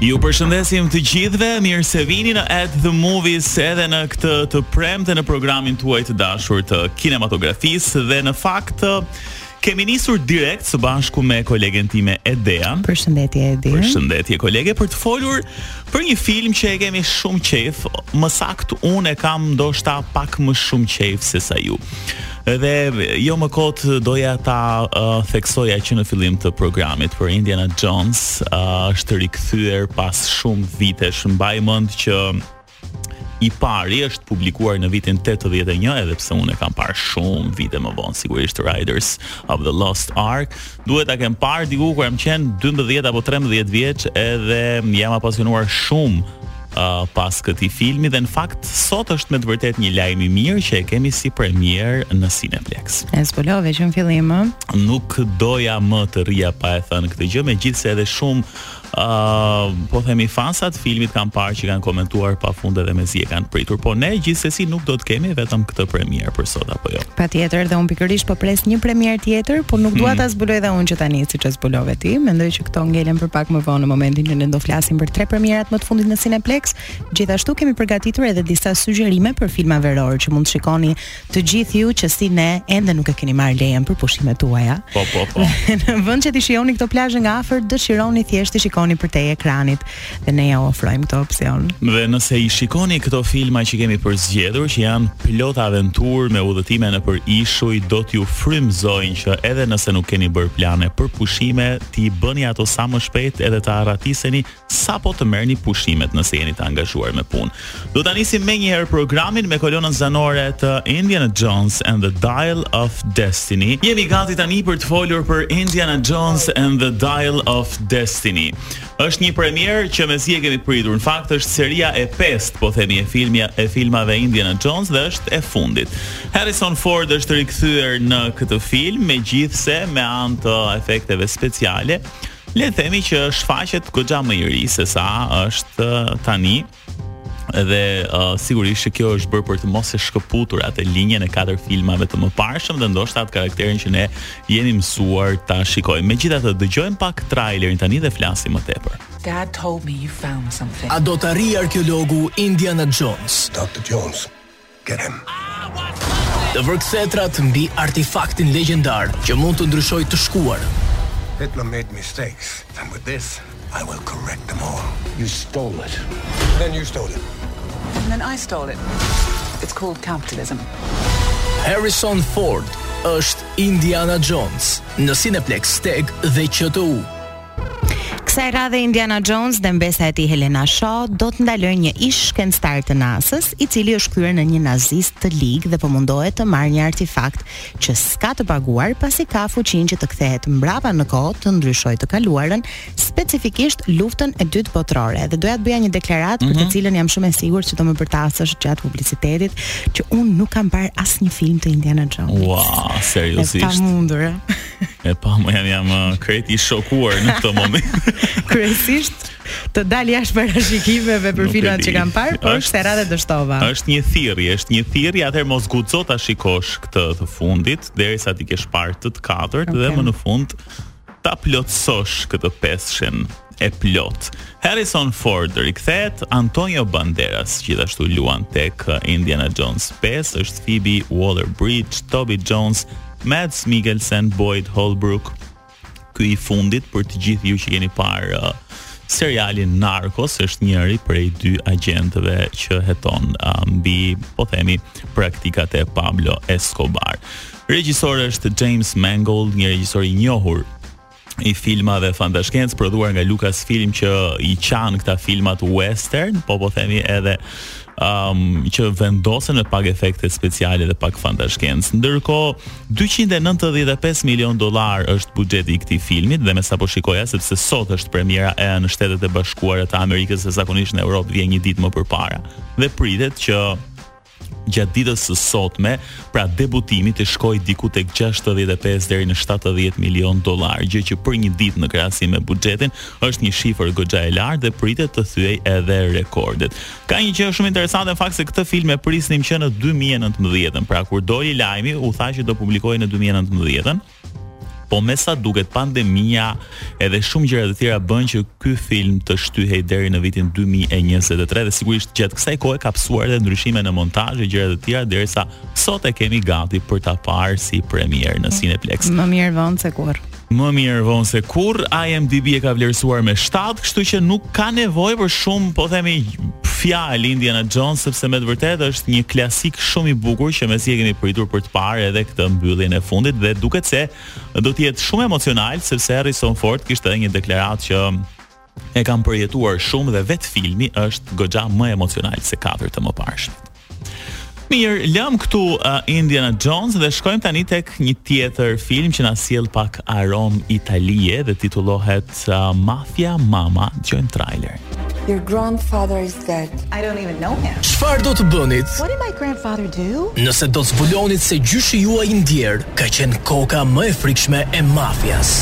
Ju përshëndesim të gjithëve, mirë se vini në At the Movies edhe në këtë të premte në programin tuaj të dashur të kinematografisë dhe në fakt kemi nisur direkt së bashku me kolegen time Edea. Përshëndetje Edi. Përshëndetje kolege për të folur për një film që e kemi shumë qejf, më saktë unë e kam ndoshta pak më shumë qejf se sa ju. Edhe jo më kot doja ta uh, theksoja që në fillim të programit për Indiana Jones uh, është rikthyer pas shumë vitesh. Mbaj mend që i pari është publikuar në vitin 81 edhe pse unë e kam parë shumë vite më vonë sigurisht Raiders of the Lost Ark Duhet ta kem parë diku kur jam qenë 12 apo 13 vjeç edhe jam apasionuar shumë uh, pas këtij filmi dhe në fakt sot është me të vërtetë një lajm i mirë që e kemi si premierë në Cineplex. E zbulove që në fillim, ë? Nuk doja më të rrija pa e thënë këtë gjë, megjithëse edhe shumë Uh, po themi fansat e filmit kam parë që kanë komentuar pafund edhe mezi e kanë pritur po ne gjithsesi nuk do të kemi vetëm këtë premierë për sot apo jo patjetër dhe unë pikërisht po pres një premierë tjetër po nuk dua hmm. ta zbuloj dhe unë që tani siç e zbulove ti mendoj që këto ngelen për pak më vonë në momentin që ne do flasim për tre premierat më të fundit në Cineplex gjithashtu kemi përgatitur edhe disa sugjerime për filma verorë që mund të shikoni të gjithë ju që si ne ende nuk e keni marrë lejen për pushimet tuaja. Po, po, po. në vend që t'i shijoni këto plazhe nga afër, dëshironi thjesht t'i shikoni përtej ekranit dhe ne ja ofrojmë këtë opsion. Dhe nëse i shikoni këto filma që kemi përzgjedhur që janë plot aventurë me udhëtime nëpër ishuj, do t'ju frymëzojnë që edhe nëse nuk keni bërë plane për pushime, t'i bëni ato sa më shpejt edhe të arratiseni Sapo të merrni pushimet nëse jeni të angazhuar me punë. Do ta nisim menjëherë programin me kolonën zanore të Indiana Jones and the Dial of Destiny. Jemi gati tani për të folur për Indiana Jones and the Dial of Destiny. Është një premierë që mezi e kemi pritur. Në fakt është seria e pestë, po themi e filmi e filmave Indiana Jones dhe është e fundit. Harrison Ford është rikthyer në këtë film, megjithëse me anë të efekteve speciale. Le të themi që shfaqet goxha më i ri se sa është tani. Dhe uh, sigurisht që kjo është bërë për të mos e shkëputur atë linjën e katër filmave të mëparshëm dhe ndoshta atë karakterin që ne jemi mësuar ta shikojmë. Megjithatë, dëgjojmë pak trailerin tani dhe flasim më tepër. Dad told me you found something. A do të arrijë arkeologu Indiana Jones? Dr. Jones, Get him. Të vërë kthetrat mbi artifaktin legjendar që mund të ndryshojë të shkuarën. Hitler made mistakes and with this I will correct them all. You stole it. And then you stole it. And then I stole it. It's called capitalism. Harrison Ford është Indiana Jones në Cineplex TEG dhe QTU. Kësaj radhe Indiana Jones dhe mbesa e tij Helena Shaw do të ndalojnë një ish shkencëtar të NASA-s, i cili është kthyer në një nazist të lig dhe po mundohet të marrë një artifakt që s'ka të paguar, pasi ka fuqinë që të kthehet mbrapa në kohë të ndryshojë të kaluarën, specifikisht luftën e dytë botërore. Dhe doja të bëja një deklaratë mm -hmm. për të mhm. cilën jam shumë e sigurt që do më përplasësh gjatë publicitetit, që unë nuk kam parë asnjë film të Indiana Jones. Wow, seriozisht. E pamundur. E pamu, jam jam uh, krejt i shokuar në këtë moment. Kryesisht të dal jashtë parashikimeve për filmat që kam parë, por kësaj radhe dështova. Është një thirrje, është një thirrje, atëherë mos guxo ta shikosh këtë të fundit derisa t'i kesh parë të të katërt okay. dhe më në fund ta plotësosh këtë pesëshen. e plotë. Harrison Ford rikthehet, Antonio Banderas gjithashtu luan tek Indiana Jones 5, është Phoebe Waller-Bridge, Toby Jones, Mads Mikkelsen, Boyd Holbrook. Ky i fundit për të gjithë ju që keni parë uh, serialin Narcos është njëri prej dy agjentëve që heton uh, mbi, po themi, praktikat e Pablo Escobar. Regjisor është James Mangold, një regjisor i njohur i filmave fantashkencë prodhuar nga Lucasfilm që i qajnë këta filmat western, po po themi edhe um, që vendosen me pak efekte speciale dhe pak fantashkencë. Ndërkohë 295 milion dollarë është buxheti i këtij filmi dhe me sa po shikoja sepse sot është premiera e në Shtetet e Bashkuara të Amerikës dhe zakonisht në Europë vjen një ditë më përpara. Dhe pritet që gjatë ditës së sotme pra debutimit të shkojë diku tek 65 deri në 70 milion dollarë, gjë që për një ditë në krahasim me buxhetin është një shifër goxha e lartë dhe pritet të thyejë edhe rekordet. Ka një gjë shumë interesante në fakt se këtë film e prisnim që në 2019, pra kur doli lajmi u tha që do publikohej në 2019. Po me sa duket pandemia edhe shumë gjëra të tjera bënë që ky film të shtyhej deri në vitin 2023 dhe sigurisht gjatë kësaj kohe ka pësuar edhe ndryshime në montazh e gjëra të tjera derisa sot e kemi gati për ta parë si premierë në Cineplexx. Më mirë vonë se kurrë. Më mirë vonë se kurrë, IMDb e ka vlerësuar me 7, kështu që nuk ka nevojë për shumë, po themi fjalë Indiana Jones sepse me të vërtetë është një klasik ik shumë i bukur që mezi e kemi pritur për ta parë edhe këtë mbylljen e fundit dhe duket se do të jetë shumë emocional sepse Harrison Ford kishte edhe një deklaratë që e kam përjetuar shumë dhe vetë filmi është goxha më emocional se katër të mëparshmit. Mirë, lëmë këtu uh, Indiana Jones dhe shkojmë tani tek një tjetër film që na sjell pak aromë Italie dhe titullohet uh, Mafia Mama, dëgjojmë trailer. Your grandfather is dead. I don't even know him. Çfarë do të bënit? What did my grandfather do? Nëse do të zbulonit se gjyshi juaj i ndjerë ka qenë koka më e frikshme e mafias.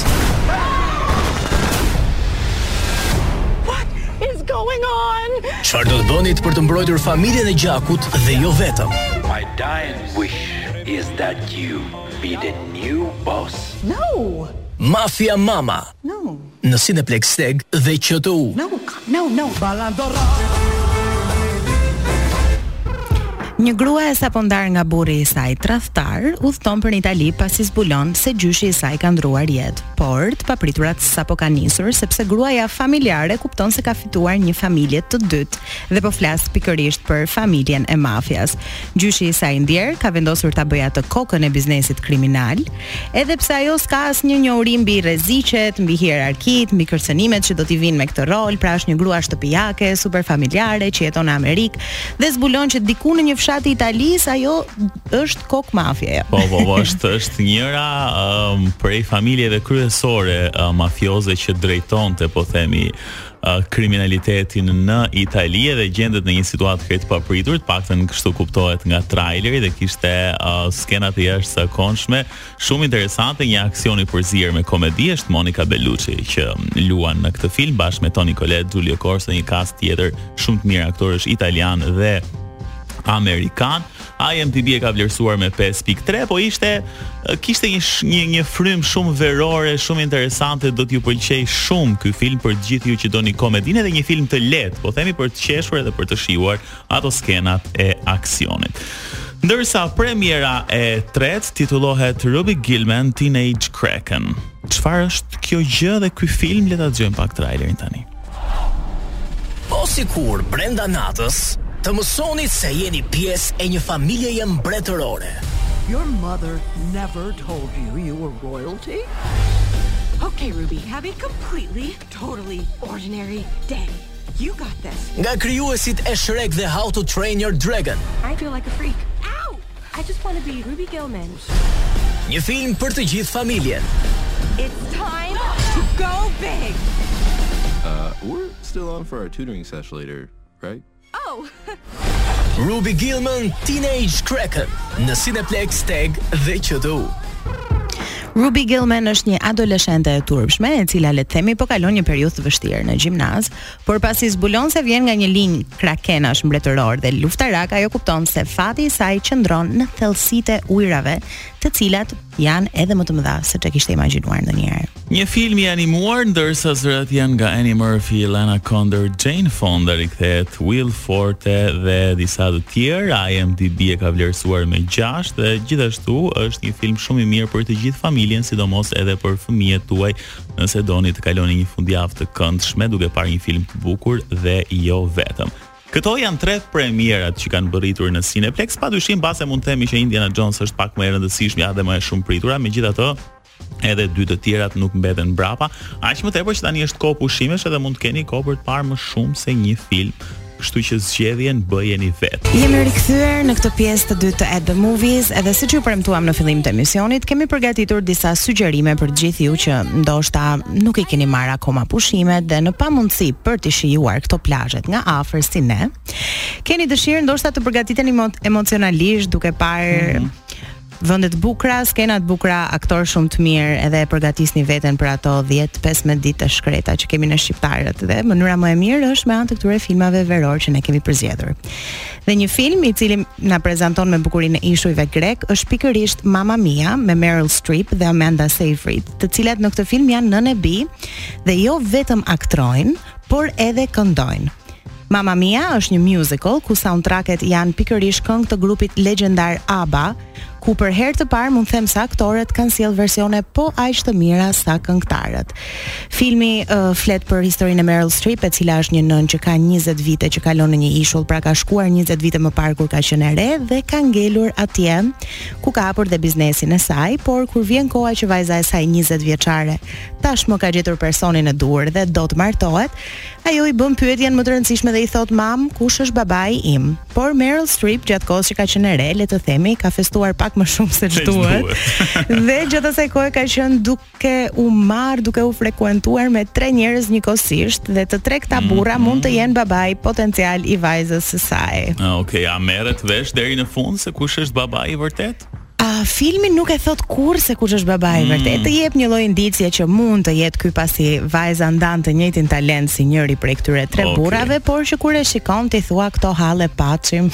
What is going on? Çfarë do të bënit për të mbrojtur familjen e gjakut dhe jo vetëm? My dying wish is that you Be the new boss. No! Mafia Mama No! në Cineplexx TEG dhe QTU. No! No! No! Një grua e sapondarë nga burri i saj tradhtar udhëton për në Itali pasi zbulon se gjyshi i saj ka ndërruar jetë. Por, të papriturat sapo kanë nisur sepse gruaja familjare kupton se ka fituar një familje të dytë dhe po flas pikërisht për familjen e mafias. Gjyshi i saj i ndjerë ka vendosur ta bëjë atë kokën e biznesit kriminal, edhe pse ajo s'ka asnjë njohuri mbi rreziqet, mbi hierarkitë, mbi kërcënimet që do t'i vijnë me këtë rol, pra është një grua shtëpiake, super familjare që jeton në Amerikë dhe zbulon që diku në një fshat të Italisë ajo është kokë mafie. Po, po, po, është është njëra um, prej familjeve kryesore uh, mafioze që drejtonte, po themi, kriminalitetin në Itali dhe gjendet në një situatë krejt të papritur, të paktën kështu kuptohet nga traileri dhe kishte uh, skena të jashtëzakonshme, shumë interesante, një aksion i përzier me komedi është Monica Bellucci që luan në këtë film bashkë me Toni Collette, Giulio Corso, një kast tjetër shumë të mirë aktorësh italianë dhe amerikanë. IMDb e ka vlerësuar me 5.3, po ishte kishte një një një frymë shumë verore, shumë interesante, do t'ju pëlqejë shumë ky film për të gjithë ju që doni komedinë dhe një film të lehtë, po themi për të qeshur dhe për të shijuar ato skenat e aksionit. Ndërsa premiera e tretë titullohet Ruby Gillman Teenage Kraken. Çfarë është kjo gjë dhe ky film le ta dëgjojmë pak trailerin tani. Po sikur brenda natës të mësonit se jeni pjesë e një familjeje mbretërore. Your mother never told you you were royalty? Okay Ruby, have a completely, totally ordinary day. You got this. Nga krijuesit e Shrek dhe How to Train Your Dragon. I feel like a freak. I just wanna be Ruby Gillman. Një film për të gjithë familjen. It's time to go big. Uh, we're still on for our tutoring session later, right? Oh. Ruby Gillman Teenage Kraken në Cineplexx TEG dhe QTU. Ruby Gillman është një adoleshente e turpshme, e cila le të themi po kalon një periudhë të vështirë në gjimnaz, Por pasi zbulon se vjen nga një linjë krakenash mbretëror dhe luftarakë, ajo kupton se fati i saj qëndron në thellësitë e ujërave, të cilat janë edhe më të mëdha se çka kishte imagjinuar ndonjëherë. Një film i animuar ndërsa zërat janë nga Annie Murphy, Lana Condor, Jane Fonda rikthehet, Will Forte dhe disa të tjerë. IMDb e ka vlerësuar me 6 dhe gjithashtu është një film shumë i mirë për të gjithë familjen, sidomos edhe për fëmijët tuaj. Nëse doni të kaloni një fundjavë të këndshme duke parë një film të bukur dhe jo vetëm. Këto janë tre premierat që kanë mbërritur në Cineplex, pa dyshim mbase mund të themi që Indiana Jones është pak më e rëndësishmja edhe më e shumëpritura, megjithatë edhe dy të tjerat nuk mbeten brapa, aq më tepër që tani është kohë pushimesh edhe mund të keni kohë për të parë më shumë se një film Kështu që zgjedhjen bëjeni vetë. Jemi rikthyer në këtë pjesë të dytë të At the Movies, edhe siç ju premtuam në fillim të emisionit, kemi përgatitur disa sugjerime për të gjithë ju që ndoshta nuk i keni marrë akoma pushimet dhe në pamundësi për t'i shijuar këto plazhet nga afër si ne, keni dëshirë ndoshta të përgatiteni emocionalisht duke parë Vende të bukura, skena të bukura, aktorë shumë të mirë, edhe e përgatisni veten për ato 10-15 ditë të shkreta që kemi ne shqiptarët dhe mënyra më e mirë është me anë të këtyre filmave verorë që ne kemi përzgjedhur. Dhe një film i cili na prezanton me bukurinë e ishujve grekë është pikërisht Mamma Mia me Meryl Streep dhe Amanda Seyfried, të cilat në këtë film janë nënë e bijë dhe jo vetëm aktrojnë, por edhe këndojnë. Mamma Mia është një musical ku soundtracket janë pikërisht këngë të grupit legjendar ABBA, ku për herë të parë mund të them se aktorët kanë sjellë versione po aq të mira sa këngëtarët. Filmi uh, flet për historinë e Meryl Streep, e cila është një nënë që ka 20 vite që kalon në një ishull, pra ka shkuar 20 vite më parë kur ka qenë e re dhe ka ngelur atje ku ka hapur dhe biznesin e saj, por kur vjen koha që vajza e saj 20 vjeçare tashmë ka gjetur personin e duhur dhe do të martohet, Ajo i bën pyetjen më të rëndësishme dhe i thotë, "Mam, kush është babai im?" Por Meryl Streep gjatë kohës që ka qenë e re, le të themi, ka festuar pak më shumë se ç'duhet. dhe gjatë asaj kohe ka qenë duke u marrë, duke u frekuentuar me tre njerëz njëkohësisht dhe të tre këta burra mm -hmm. mund të jenë babai potencial i vajzës së saj. Ah, okay, a merret vesh deri në fund se kush është babai i vërtetë? Ah, filmi nuk e thotë kurrë se kush është babai i mm. vërtetë. Të jep një lloj indicie që mund të jetë ky pasi vajza ndan të njëjtin talent si njëri prej këtyre tre okay. burrave, por që kur e shikon ti thua këto halle paçim.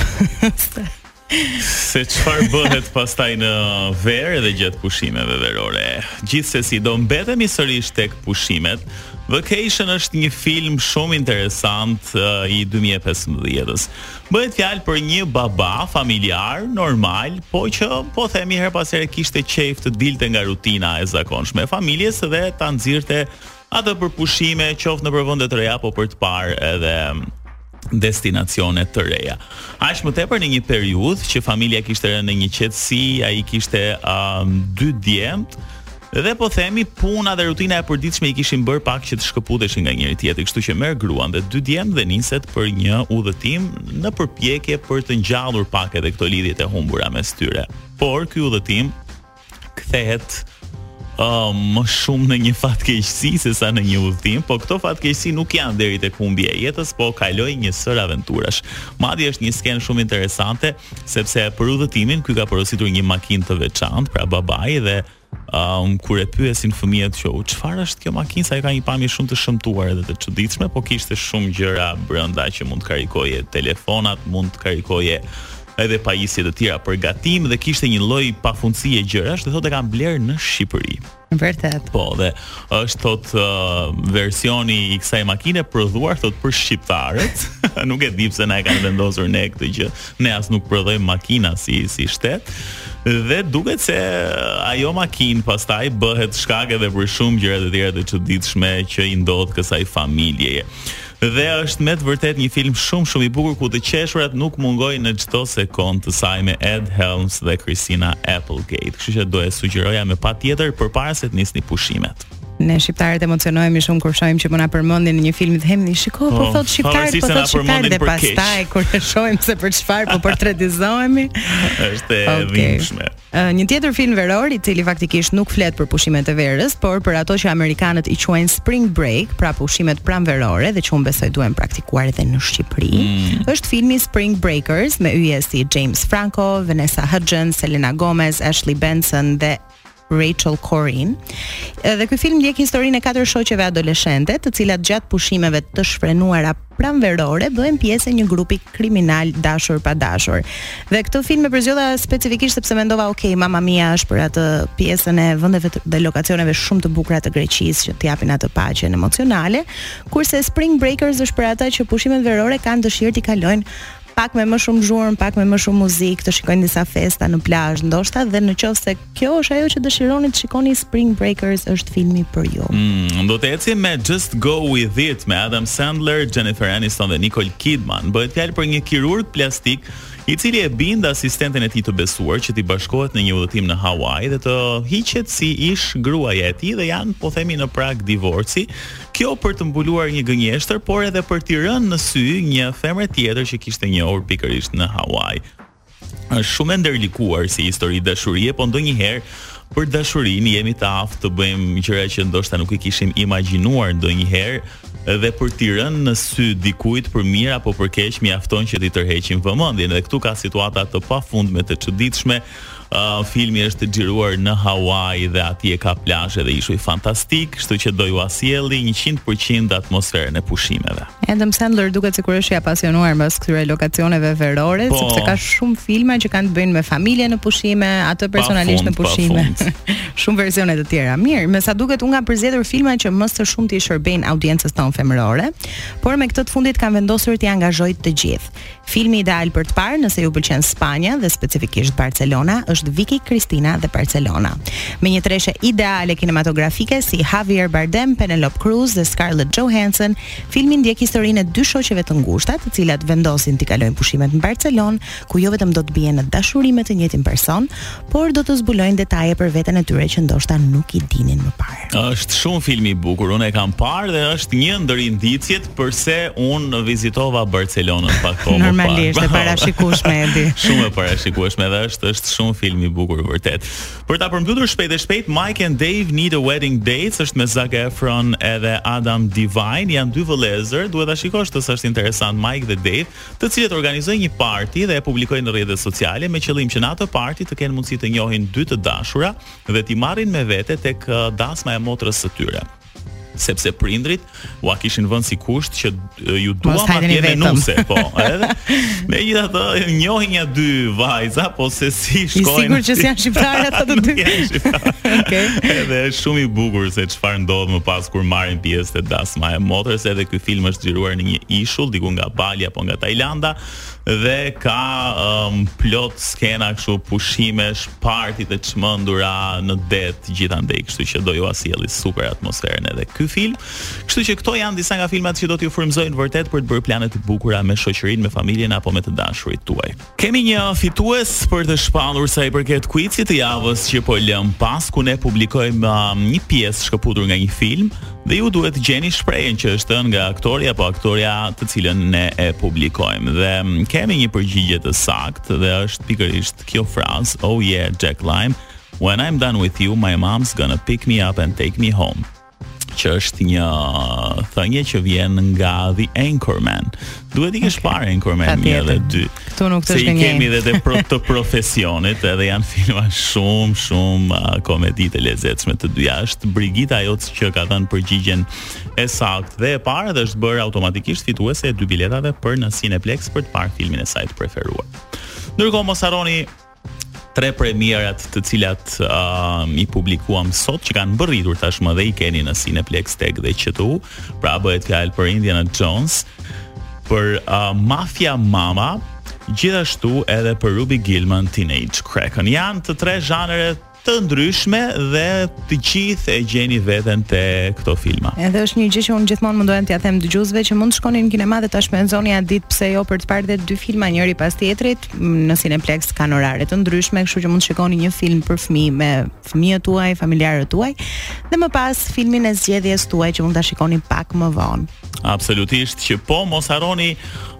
se çfarë bëhet pastaj në verë edhe gjatë pushimeve verore. Gjithsesi do mbetemi sërish tek pushimet. Vacation është një film shumë interesant uh, i 2015-ës. Bëhet fjalë për një baba familjar, normal, po që po themi herë pas here kishte qejf të dilte nga rutina e zakonshme e familjes dhe ta nxirrte atë për pushime, qoftë nëpër vende të reja, apo për të parë edhe destinacione të reja. Aq më tepër në një periudhë që familja kishte rënë në një qetësi, ai kishte uh, dy djemtë, Dhe po themi, puna dhe rutina e përditshme i kishin bërë pak që të shkëputeshin nga njëri tjetri, kështu që merr gruan dhe dy djemtë dhe niset për një udhëtim në përpjekje për të ngjallur pak edhe këto lidhjet e humbura mes tyre. Por ky udhëtim kthehet uh, më shumë në një fatkeqësi se sa në një udhëtim, po këto fatkeqësi nuk janë deri tek humbja e jetës, po kalojnë një sërë aventurash. Madje është një skenë shumë interesante sepse për udhëtimin ky ka porositur një makinë të veçantë, pra babai dhe um, kur e pyesin fëmijët që çfarë është kjo makinë, se ajo ka një pamje shumë të shëmtuar edhe të çuditshme, po kishte shumë gjëra brenda që mund të karikoje telefonat, mund të karikoje edhe pajisje të tjera për gatim dhe kishte një lloj pafundësie gjërash, dhe thotë e kam blerë në Shqipëri. Vërtet. Po, dhe është thotë uh, versioni i kësaj makine prodhuar thotë për shqiptarët. nuk e di pse na e kanë vendosur ne këtë gjë. Ne as nuk prodhojmë makina si si shtet. Dhe duket se uh, ajo makinë pastaj bëhet shkak edhe për shumë gjëra të tjera të çuditshme që i ndodh kësaj familjeje. Dhe është me të vërtetë një film shumë shumë i bukur ku të qeshurat nuk mungojnë në çdo sekondë të saj me Ed Helms dhe Christina Applegate. Kështu që do e sugjeroja me patjetër përpara se të nisni pushimet. Ne shqiptarët emocionohemi shumë kur shohim që po na përmendin në film dhe themi shiko po, po thotë shqiptarët po thotë shqiptarët dhe pastaj kur e shohim se për çfarë po portretizohemi është e okay. dhimbshme. Një tjetër film veror, i cili faktikisht nuk flet për pushimet e verës, por për ato që amerikanët i quajnë spring break, pra pushimet pranverore dhe që unë besoj duhen praktikuar edhe në Shqipëri, mm. është filmi Spring Breakers me yje si James Franco, Vanessa Hudgens, Selena Gomez, Ashley Benson dhe Rachel Korine. Dhe ky film ndjek historinë e katër shoqeve adoleshente, të cilat gjatë pushimeve të shfrenuara pranverore bëhen pjesë e një grupi kriminal dashur pa dashur. Dhe këtë film e përzgjodha specifikisht sepse mendova, ok, Mamma Mia është për atë pjesën e vendeve dhe lokacioneve shumë të bukura të Greqisë që të japin atë paqen emocionale, kurse Spring Breakers është për ata që pushimet verore kanë dëshirë t'i kalojnë pak me më shumë zhurmë, pak me më shumë muzikë, të shikojnë disa festa në plazh, ndoshta dhe në qoftë se kjo është ajo që dëshironi të shikoni Spring Breakers është filmi për ju. Mm, do të ecim me Just Go With It me Adam Sandler, Jennifer Aniston dhe Nicole Kidman. Bëhet fjalë për një kirurg plastik i cili e bind asistenten e tij të besuar që t'i bashkohet në një udhëtim në Hawaii dhe të hiqet si ish gruaja e tij dhe janë po themi në prag divorci Kjo për të mbuluar një gënjeshtër, por edhe për t'i rënë në sy një femre tjetër që kishte njohur pikërisht në Hawaii. Është shumë e ndërlikuar si histori dashurie, po ndonjëherë për dashurinë jemi të aftë të bëjmë gjëra që ndoshta nuk i kishim imagjinuar ndonjëherë dhe për t'i rënë në sy dikujt për mirë apo për keq mjafton që t'i tërheqim vëmendjen dhe këtu ka situata të pafundme të çuditshme Uh, filmi është xhiruar në Hawaii dhe atje ka plazh edhe ishuj fantastik, kështu që do jua sjelli 100% atmosferën e pushimeve. Adam Sandler duket sikur është i apasionuar mbas këtyre lokacioneve verore, po, sepse ka shumë filma që kanë të bëjnë me familje në pushime, atë personalisht në pushime. shumë versione të tjera. Mirë, me sa duket unë kam përzgjedhur filma që më së shumti i shërbejnë audiencës tonë femërore, por me këtë të fundit kam vendosur t'i angazhoj të gjithë. Filmi ideal për të parë nëse ju pëlqen Spanja dhe specifikisht Barcelona është Vicky Cristina dhe Barcelona. Me një treshe ideale kinematografike si Javier Bardem, Penelope Cruz dhe Scarlett Johansson, filmi ndjek historinë e dy shoqeve të ngushta, të cilat vendosin t'i kalojnë pushimet në Barcelonë, ku jo vetëm do të bien në dashuri me të njëjtin person, por do të zbulojnë detaje për veten e tyre që ndoshta nuk i dinin më parë. Është shumë film i bukur, unë e kam parë dhe është një ndër indiciet pse unë vizitova Barcelonën pak kohë më parë. Normalisht e parashikueshme Edi. shumë e parashikueshme dhe është është shumë film i bukur vërtet. Për ta përmbyllur shpejt e shpejt Mike and Dave Need Wedding Dates është me Zac Efron edhe Adam Devine, janë dy vëllezër, duhet ta shikosh se është interesant Mike dhe Dave, të cilët organizojnë një party dhe e publikojnë në rrjetet sociale me qëllim që në atë party të kenë mundësi të njohin dy të dashura dhe t'i marrin me vete tek dasma e motrës së tyre sepse prindrit ua kishin vënë si kusht që ju dua atje me nuse, po, edhe. Megjithatë, njohin dy vajza, po se si shkojnë. Sigurisht që janë shqiptarë ata të dy. Okej. Edhe është shumë i bukur se çfarë ndodh më pas kur marrin pjesë te Ma e motrës edhe ky film është xhiruar në një ishull diku nga Bali apo nga Tajlanda dhe ka um, plot skena kështu pushimesh, parti të çmendura në det gjithandej, kështu që do jua sjelli super atmosferën edhe ky film. Kështu që këto janë disa nga filmat që do t'ju frymëzojnë vërtet për të bërë plane të bukura me shoqërinë, me familjen apo me të dashurit tuaj. Kemi një fitues për të shpallur sa i përket kuicit të javës që po lëmë pas ku ne publikojmë um, një pjesë shkëputur nga një film dhe ju duhet të gjeni shprehjen që është thënë nga aktori apo aktorja të cilën ne e publikojmë. Dhe um, kemi një përgjigje të saktë dhe është pikërisht kjo frazë, oh yeah Jack Lime, when I'm done with you my mom's gonna pick me up and take me home. që është një thënie që vjen nga The Anchorman. Duhet t'i kesh okay. parë Anchorman 1 dhe 2. Ktu nuk të shkënjej. Se i kemi edhe të, pro, të profesionit, edhe janë filma shumë shumë uh, komedi të lezetshme të dyja. Është Brigita ajo që ka dhënë përgjigjen e saktë dhe e parë dhe është bërë automatikisht fituese e dy biletave për në Cineplex për të parë filmin e saj të preferuar. Ndërkohë mos harroni tre premierat të cilat uh, i publikuam sot që kanë mbërritur tashmë dhe i keni në Cineplex TEG dhe QTU. Pra bëhet fjalë për Indiana Jones, për uh, Mafia Mama, gjithashtu edhe për Ruby Gilman Teenage Kraken. Janë të tre zhanre të ndryshme dhe të gjithë e gjeni veten te këto filma. Edhe është një gjë që unë gjithmonë mundohem t'ia them dëgjuesve që mund të shkoni në kinema dhe ta shpenzoni atë ditë pse jo për të parë dhe dy filma njëri pas tjetrit në Cineplex kanë orare të ndryshme, kështu që mund të shikoni një film për fëmijë me fëmijët tuaj, familjarët tuaj dhe më pas filmin e zgjedhjes tuaj që mund ta shikoni pak më vonë. Absolutisht që po, mos harroni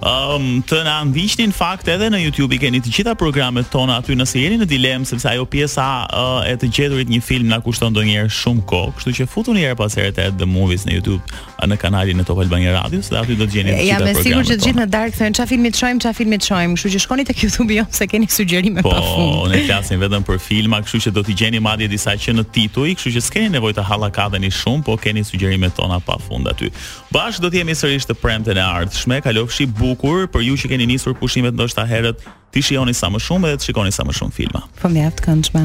um, të na ndiqni në fakt edhe në YouTube i keni të gjitha programet tona aty nëse jeni në dilemë sepse ajo pjesa uh, e të gjeturit një film na kushton ndonjëherë shumë kohë, kështu që futuni herë pas herë te The Movies në YouTube uh, në kanalin e Top Albania Radio, se aty do të gjeni të gjitha programet. Ja, me siguri që të gjithë në darkë thonë çfarë filmi të shohim, çfarë filmi të shohim, kështu që shkoni tek YouTube jonë se keni sugjerime po, pa fund. Po, ne flasim vetëm për filma, kështu që do të gjeni madje disa që në tituj, kështu që s'keni nevojë të hallakadeni shumë, po keni sugjerimet tona pa fund aty. Bashkë do të jemi sërish të premten e ardhshme. Kalofshi bukur për ju që keni nisur pushimet ndoshta herët t'i shijoni sa më shumë dhe të shikoni sa më shumë filma. Po mjaft këndshme.